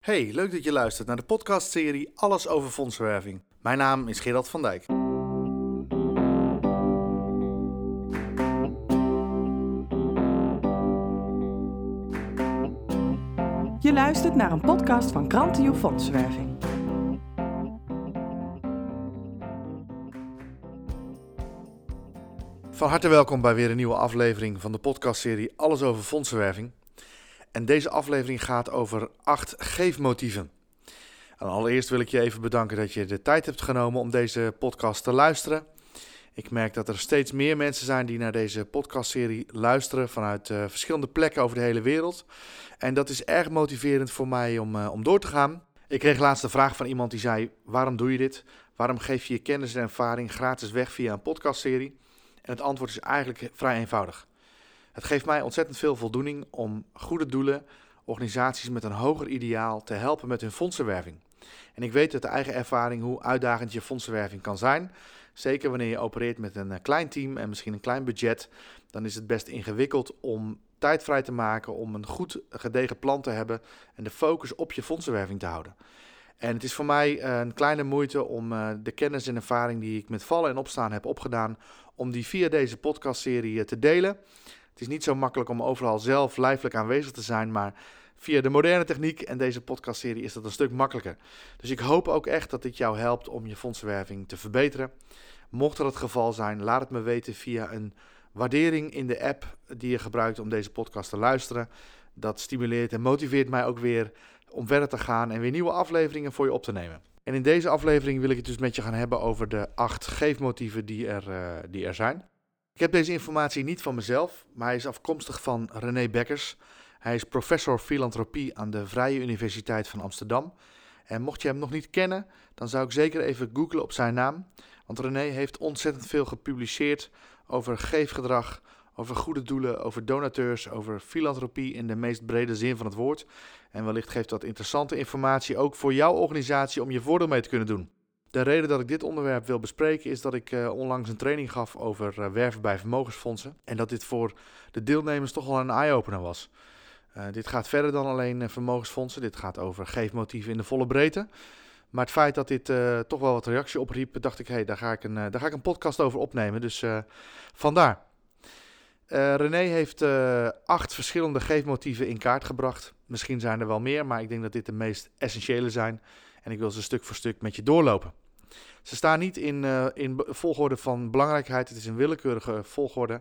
Hey, leuk dat je luistert naar de podcastserie Alles over fondsenwerving. Mijn naam is Gerald van Dijk. Je luistert naar een podcast van Krantio Fondsenwerving. Van harte welkom bij weer een nieuwe aflevering van de podcastserie Alles over fondsenwerving. En deze aflevering gaat over acht geefmotieven. En allereerst wil ik je even bedanken dat je de tijd hebt genomen om deze podcast te luisteren. Ik merk dat er steeds meer mensen zijn die naar deze podcastserie luisteren vanuit uh, verschillende plekken over de hele wereld. En dat is erg motiverend voor mij om, uh, om door te gaan. Ik kreeg laatst een vraag van iemand die zei: Waarom doe je dit? Waarom geef je je kennis en ervaring gratis weg via een podcastserie? En het antwoord is eigenlijk vrij eenvoudig. Het geeft mij ontzettend veel voldoening om goede doelen, organisaties met een hoger ideaal te helpen met hun fondsenwerving. En ik weet uit de eigen ervaring hoe uitdagend je fondsenwerving kan zijn. Zeker wanneer je opereert met een eh, klein team en misschien een klein budget, dan is het best ingewikkeld om tijd vrij te maken om een goed gedegen plan te hebben en de focus op je fondsenwerving te houden. En het is voor mij eh, een kleine moeite om eh, de kennis en ervaring die ik met vallen en opstaan heb opgedaan, om die via deze podcastserie te delen. Het is niet zo makkelijk om overal zelf lijfelijk aanwezig te zijn, maar via de moderne techniek en deze podcastserie is dat een stuk makkelijker. Dus ik hoop ook echt dat dit jou helpt om je fondsenwerving te verbeteren. Mocht dat het geval zijn, laat het me weten via een waardering in de app die je gebruikt om deze podcast te luisteren. Dat stimuleert en motiveert mij ook weer om verder te gaan en weer nieuwe afleveringen voor je op te nemen. En in deze aflevering wil ik het dus met je gaan hebben over de acht geefmotieven die er, uh, die er zijn. Ik heb deze informatie niet van mezelf, maar hij is afkomstig van René Bekkers. Hij is professor filantropie aan de Vrije Universiteit van Amsterdam. En mocht je hem nog niet kennen, dan zou ik zeker even googlen op zijn naam. Want René heeft ontzettend veel gepubliceerd over geefgedrag, over goede doelen, over donateurs, over filantropie in de meest brede zin van het woord. En wellicht geeft dat interessante informatie ook voor jouw organisatie om je voordeel mee te kunnen doen. De reden dat ik dit onderwerp wil bespreken is dat ik uh, onlangs een training gaf over uh, werven bij vermogensfondsen. En dat dit voor de deelnemers toch wel een eye-opener was. Uh, dit gaat verder dan alleen vermogensfondsen. Dit gaat over geefmotieven in de volle breedte. Maar het feit dat dit toch wel wat reactie opriep, dacht ik, hé, hey, daar, ga ik een, daar ga ik een podcast over opnemen. Dus vandaar. René heeft acht verschillende geefmotieven in kaart gebracht. Misschien zijn er wel meer, maar ik denk dat dit de meest essentiële zijn. En ik wil ze stuk voor stuk met je doorlopen. Ze staan niet in, uh, in volgorde van belangrijkheid, het is een willekeurige volgorde.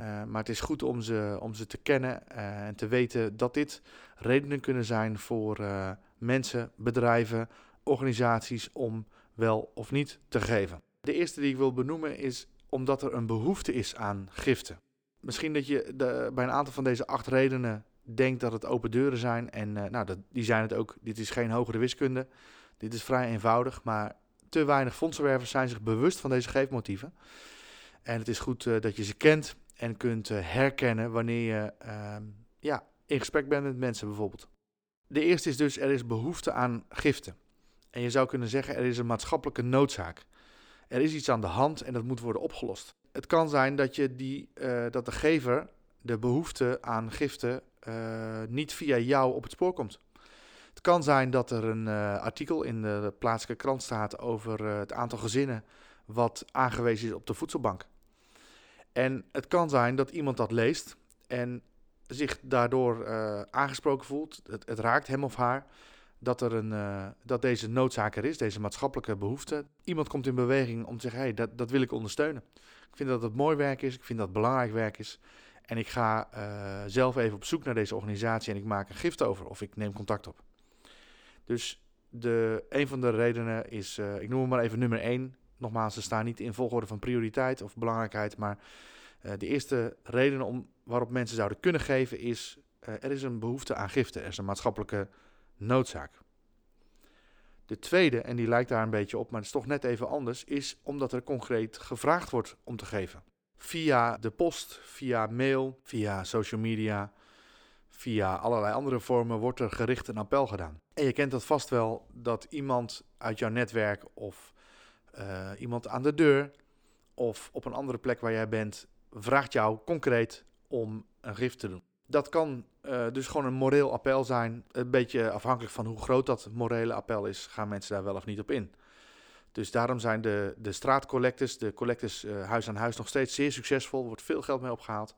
Uh, maar het is goed om ze, om ze te kennen uh, en te weten dat dit redenen kunnen zijn voor mensen, bedrijven, organisaties om wel of niet te geven. De eerste die ik wil benoemen is omdat er een behoefte is aan giften. Misschien dat je de, bij een aantal van deze acht redenen denkt dat het open deuren zijn. En nou, dat, die zijn het ook. Dit is geen hogere wiskunde. Dit is vrij eenvoudig, maar te weinig fondsenwervers zijn zich bewust van deze geefmotieven. En het is goed uh, dat je ze kent en kunt uh, herkennen wanneer je uh, ja, in gesprek bent met mensen bijvoorbeeld. De eerste is dus, er is behoefte aan giften. En je zou kunnen zeggen, er is een maatschappelijke noodzaak. Er is iets aan de hand en dat moet worden opgelost. Het kan zijn dat, je die, uh, dat de gever de behoefte aan giften niet via jou op het spoor komt. Het kan zijn dat er een uh, artikel in de plaatselijke krant staat over uh, het aantal gezinnen wat aangewezen is op de voedselbank. En het kan zijn dat iemand dat leest en zich daardoor uh, aangesproken voelt. Het, het, raakt hem of haar dat, er een, dat deze noodzaak er is, deze maatschappelijke behoefte. Iemand komt in beweging om te zeggen: hey, dat, dat wil ik ondersteunen. Ik vind dat het mooi werk is, ik vind dat het belangrijk werk is. En ik ga zelf even op zoek naar deze organisatie en ik maak een gift over of ik neem contact op. Dus de, een van de redenen is, uh, ik noem hem maar even nummer 1. Nogmaals, ze staan niet in volgorde van prioriteit of belangrijkheid, maar uh, de eerste reden om, waarop mensen zouden kunnen geven is, uh, er is een behoefte aan giften, er is een maatschappelijke noodzaak. De tweede, en die lijkt daar een beetje op, maar het is toch net even anders, is omdat er concreet gevraagd wordt om te geven. Via de post, via mail, via social media, via allerlei andere vormen wordt er gericht een appel gedaan. En je kent dat vast wel dat iemand uit jouw netwerk of uh, iemand aan de deur of op een andere plek waar jij bent vraagt jou concreet om een gift te doen. Dat kan uh, dus gewoon een moreel appel zijn. Een beetje afhankelijk van hoe groot dat morele appel is, gaan mensen daar wel of niet op in. Dus daarom zijn de, de straatcollectors, de collectors uh, huis aan huis nog steeds zeer succesvol. Er wordt veel geld mee opgehaald.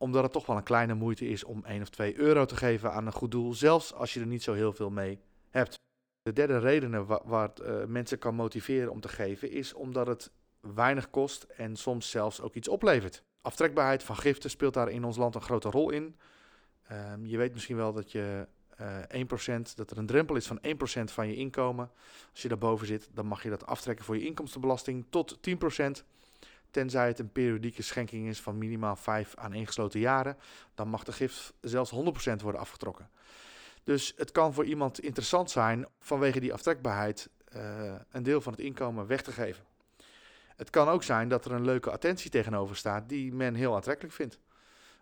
Omdat het toch wel een kleine moeite is om 1 of 2 euro te geven aan een goed doel. Zelfs als je er niet zo heel veel mee hebt. De derde reden waar, waar uh, mensen kan motiveren om te geven is omdat het weinig kost en soms zelfs ook iets oplevert. Aftrekbaarheid van giften speelt daar in ons land een grote rol in. Um, je weet misschien wel dat je uh, 1%, dat er een drempel is van 1% van je inkomen. Als je daarboven zit, dan mag je dat aftrekken voor je inkomstenbelasting tot 10%. Tenzij het een periodieke schenking is van minimaal 5 aan ingesloten jaren, dan mag de gift zelfs 100% worden afgetrokken. Dus het kan voor iemand interessant zijn vanwege die aftrekbaarheid uh, een deel van het inkomen weg te geven. Het kan ook zijn dat er een leuke attentie tegenover staat die men heel aantrekkelijk vindt.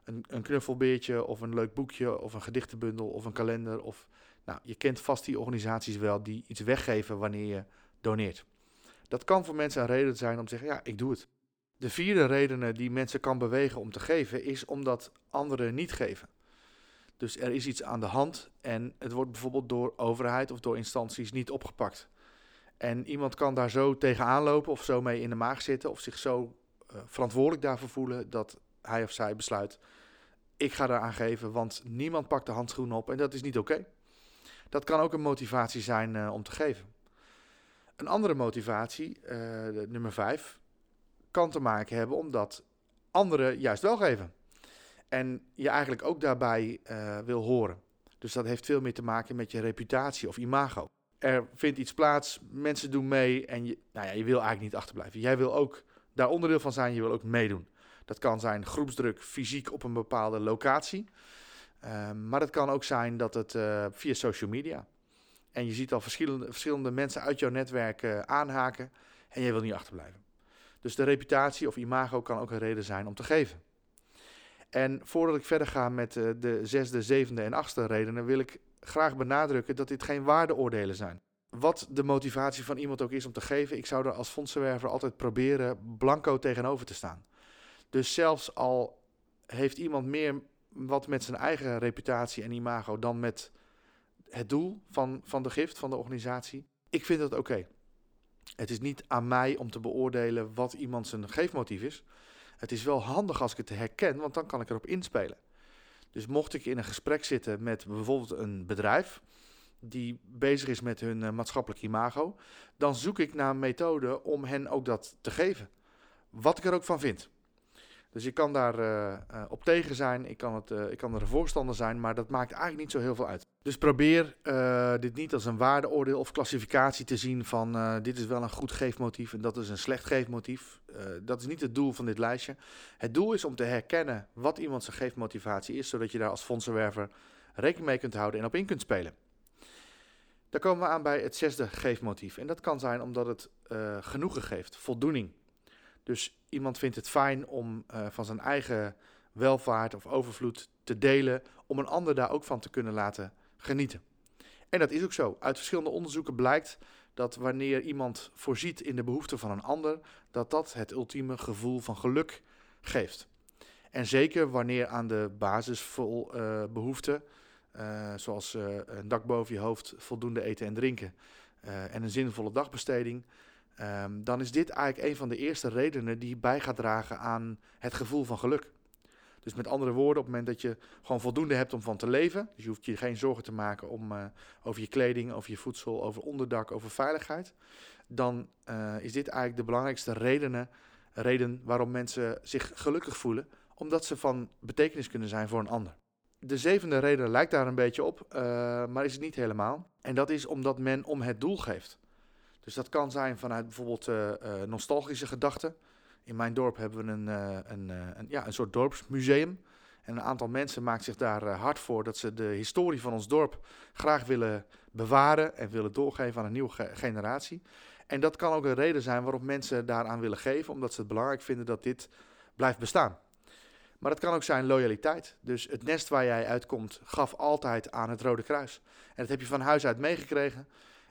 Een, een knuffelbeertje of een leuk boekje of een gedichtenbundel of een kalender. Of, nou, je kent vast die organisaties wel die iets weggeven wanneer je doneert. Dat kan voor mensen een reden zijn om te zeggen, ja, ik doe het. De vierde reden die mensen kan bewegen om te geven is omdat anderen niet geven. Dus er is iets aan de hand en het wordt bijvoorbeeld door overheid of door instanties niet opgepakt. En iemand kan daar zo tegenaan lopen of zo mee in de maag zitten of zich zo uh, verantwoordelijk daarvoor voelen dat hij of zij besluit: ik ga eraan geven, want niemand pakt de handschoen op en dat is niet oké. Dat kan ook een motivatie zijn uh, om te geven. Een andere motivatie, nummer vijf, kan te maken hebben omdat anderen juist wel geven. En je eigenlijk ook daarbij uh, wil horen. Dus dat heeft veel meer te maken met je reputatie of imago. Er vindt iets plaats, mensen doen mee en je, nou ja, je wil eigenlijk niet achterblijven. Jij wil ook daar onderdeel van zijn, je wil ook meedoen. Dat kan zijn groepsdruk fysiek op een bepaalde locatie. Uh, maar het kan ook zijn dat het uh, via social media. En je ziet al verschillende, verschillende mensen uit jouw netwerk aanhaken en jij wil niet achterblijven. Dus de reputatie of imago kan ook een reden zijn om te geven. En voordat ik verder ga met uh, de zesde, zevende en achtste redenen, wil ik graag benadrukken dat dit geen waardeoordelen zijn. Wat de motivatie van iemand ook is om te geven, ik zou er als fondsenwerver altijd proberen blanco tegenover te staan. Dus zelfs al heeft iemand meer wat met zijn eigen reputatie en imago dan met het doel van, van de gift, van de organisatie, ik vind dat oké. Het is niet aan mij om te beoordelen wat iemand zijn geefmotief is. Het is wel handig als ik het herken, want dan kan ik erop inspelen. Dus mocht ik in een gesprek zitten met bijvoorbeeld een bedrijf die bezig is met hun uh, maatschappelijk imago, dan zoek ik naar een methode om hen ook dat te geven. Wat ik er ook van vind. Dus ik kan daar uh, uh, op tegen zijn, ik kan, het, uh, ik kan er een voorstander zijn, maar dat maakt eigenlijk niet zo heel veel uit. Dus probeer dit niet als een waardeoordeel of klassificatie te zien van dit is wel een goed geefmotief en dat is een slecht geefmotief. dat is niet het doel van dit lijstje. Het doel is om te herkennen wat iemand zijn geefmotivatie is, zodat je daar als fondsenwerver rekening mee kunt houden en op in kunt spelen. Dan komen we aan bij het zesde geefmotief. En dat kan zijn omdat het genoegen geeft, voldoening. Dus iemand vindt het fijn om uh, van zijn eigen welvaart of overvloed te delen, om een ander daar ook van te kunnen laten genieten. En dat is ook zo. Uit verschillende onderzoeken blijkt dat wanneer iemand voorziet in de behoeften van een ander, dat dat het ultieme gevoel van geluk geeft. En zeker wanneer aan de basisbehoeften, uh, zoals uh, een dak boven je hoofd, voldoende eten en drinken en een zinvolle dagbesteding, Um, dan is dit eigenlijk een van de eerste redenen die bij gaat dragen aan het gevoel van geluk. Dus met andere woorden, op het moment dat je gewoon voldoende hebt om van te leven, dus je hoeft je geen zorgen te maken om, uh, over je kleding, over je voedsel, over onderdak, over veiligheid, dan uh, is dit eigenlijk de belangrijkste redenen, reden waarom mensen zich gelukkig voelen, omdat ze van betekenis kunnen zijn voor een ander. De zevende reden lijkt daar een beetje op, uh, maar is het niet helemaal. En dat is omdat men om het doel geeft. Dus dat kan zijn vanuit bijvoorbeeld uh, uh, nostalgische gedachten. In mijn dorp hebben we een, uh, een, ja, een soort dorpsmuseum. En een aantal mensen maakt zich daar hard voor dat ze de historie van ons dorp graag willen bewaren en willen doorgeven aan een nieuwe ge generatie. En dat kan ook een reden zijn waarom mensen daaraan willen geven, omdat ze het belangrijk vinden dat dit blijft bestaan. Maar het kan ook zijn loyaliteit. Dus het nest waar jij uitkomt gaf altijd aan het Rode Kruis. En dat heb je van huis uit meegekregen.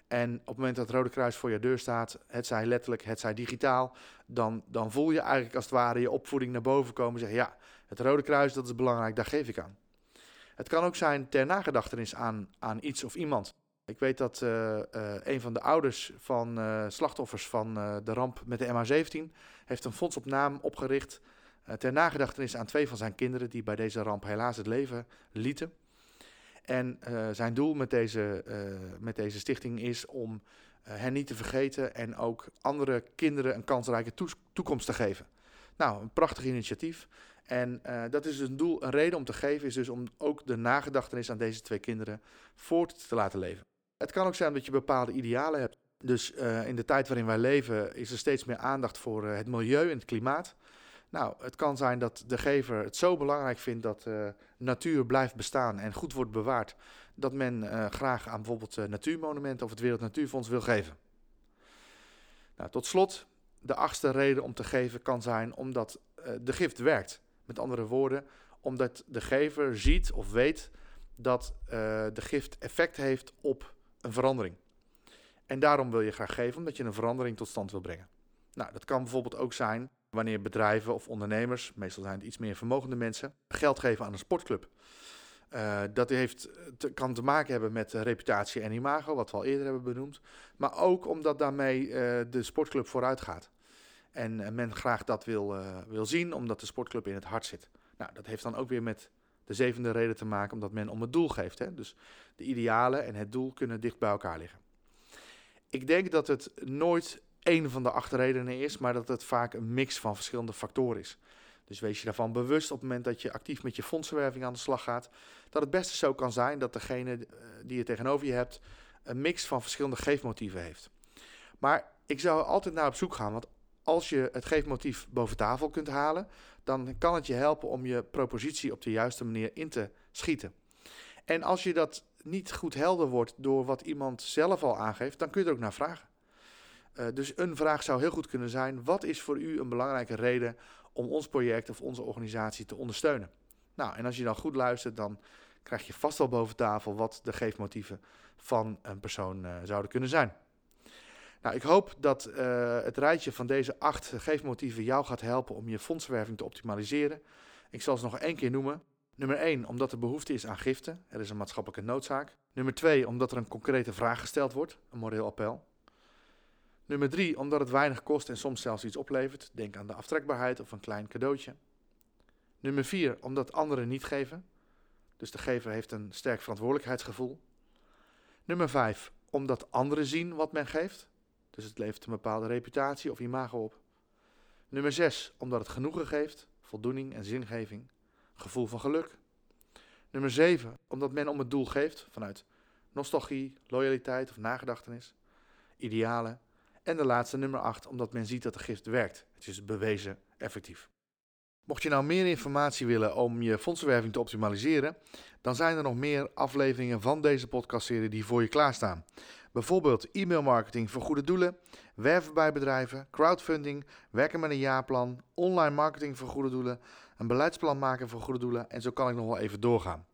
En op het moment dat het Rode Kruis voor je deur staat, het zij letterlijk, het zij digitaal, dan, dan voel je eigenlijk als het ware je opvoeding naar boven komen. Zeggen ja, het Rode Kruis, dat is belangrijk, daar geef ik aan. Het kan ook zijn ter nagedachtenis aan, aan iets of iemand. Ik weet dat uh, uh, een van de ouders van uh, slachtoffers van de ramp met de MH17 heeft een fonds op naam opgericht ter nagedachtenis aan twee van zijn kinderen die bij deze ramp helaas het leven lieten. En zijn doel met deze, met deze stichting is om hen niet te vergeten en ook andere kinderen een kansrijke toekomst te geven. Nou, een prachtig initiatief. En dat is dus een doel, een reden om te geven, is dus om ook de nagedachtenis aan deze twee kinderen voort te laten leven. Het kan ook zijn dat je bepaalde idealen hebt. Dus in de tijd waarin wij leven is er steeds meer aandacht voor het milieu en het klimaat. Nou, het kan zijn dat de gever het zo belangrijk vindt dat uh, natuur blijft bestaan en goed wordt bewaard, dat men graag aan bijvoorbeeld natuurmonumenten of het Wereld Natuurfonds wil geven. Nou, tot slot, de achtste reden om te geven kan zijn omdat de gift werkt. Met andere woorden, omdat de gever ziet of weet dat de gift effect heeft op een verandering. En daarom wil je graag geven, omdat je een verandering tot stand wil brengen. Nou, dat kan bijvoorbeeld ook zijn wanneer bedrijven of ondernemers, meestal zijn het iets meer vermogende mensen, geld geven aan een sportclub. Uh, dat heeft, te, kan te maken hebben met reputatie en imago, wat we al eerder hebben benoemd. Maar ook omdat daarmee uh, de sportclub vooruit gaat. En men graag dat wil, wil zien, omdat de sportclub in het hart zit. Nou, dat heeft dan ook weer met de zevende reden te maken omdat men om het doel geeft. Hè? Dus de idealen en het doel kunnen dicht bij elkaar liggen. Ik denk dat het nooit één van de acht redenen is, maar dat het vaak een mix van verschillende factoren is. Dus wees je daarvan bewust op het moment dat je actief met je fondsenwerving aan de slag gaat, dat het beste zo kan zijn dat degene eh, die je tegenover je hebt een mix van verschillende geefmotieven heeft. Maar ik zou altijd naar op zoek gaan, want als je het geefmotief boven tafel kunt halen, dan kan het je helpen om je propositie op de juiste manier in te schieten. En als je dat niet goed helder wordt door wat iemand zelf al aangeeft, dan kun je er ook naar vragen. Uh, dus een vraag zou heel goed kunnen zijn: wat is voor u een belangrijke reden om ons project of onze organisatie te ondersteunen? Nou, en als je dan goed luistert, dan krijg je vast wel boven tafel wat de geefmotieven van een persoon uh, zouden kunnen zijn. Nou, ik hoop dat uh, het rijtje van deze acht geefmotieven jou gaat helpen om je fondswerving te optimaliseren. Ik zal ze nog één keer noemen. Nummer 1, omdat er behoefte is aan giften. Er is een maatschappelijke noodzaak. Nummer 2, omdat er een concrete vraag gesteld wordt. Een moreel appel. Nummer 3, omdat het weinig kost en soms zelfs iets oplevert. Denk aan de aftrekbaarheid of een klein cadeautje. Nummer 4, omdat anderen niet geven. Dus de gever heeft een sterk verantwoordelijkheidsgevoel. Nummer 5, omdat anderen zien wat men geeft. Dus het levert een bepaalde reputatie of imago op. Nummer 6, omdat het genoegen geeft, voldoening en zingeving, gevoel van geluk. Nummer 7, omdat men om het doel geeft vanuit nostalgie, loyaliteit of nagedachtenis, idealen. En de laatste, nummer 8, omdat men ziet dat de gift werkt. Het is bewezen effectief. Mocht je nou meer informatie willen om je fondsenwerving te optimaliseren, dan zijn er nog meer afleveringen van deze podcastserie die voor je klaarstaan. Bijvoorbeeld e-mailmarketing voor goede doelen, werven bij bedrijven, crowdfunding, werken met een jaarplan, online marketing voor goede doelen, een beleidsplan maken voor goede doelen en zo kan ik nog wel even doorgaan.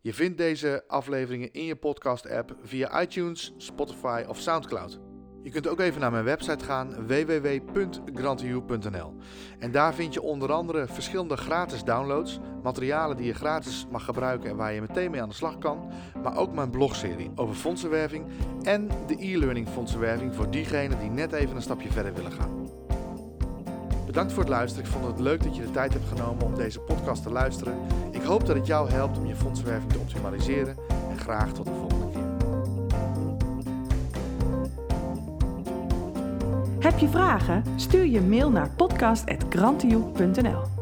Je vindt deze afleveringen in je podcast-app via iTunes, Spotify of SoundCloud. Je kunt ook even naar mijn website gaan www.grantiu.nl. En daar vind je onder andere verschillende gratis downloads, materialen die je gratis mag gebruiken en waar je meteen mee aan de slag kan, maar ook mijn blogserie over fondsenwerving en de e-learning fondsenwerving voor diegenen die net even een stapje verder willen gaan. Bedankt voor het luisteren. Ik vond het leuk dat je de tijd hebt genomen om deze podcast te luisteren. Ik hoop dat het jou helpt om je fondsenwerving te optimaliseren en graag tot de volgende Heb je vragen? Stuur je mail naar podcast.grantioe.nl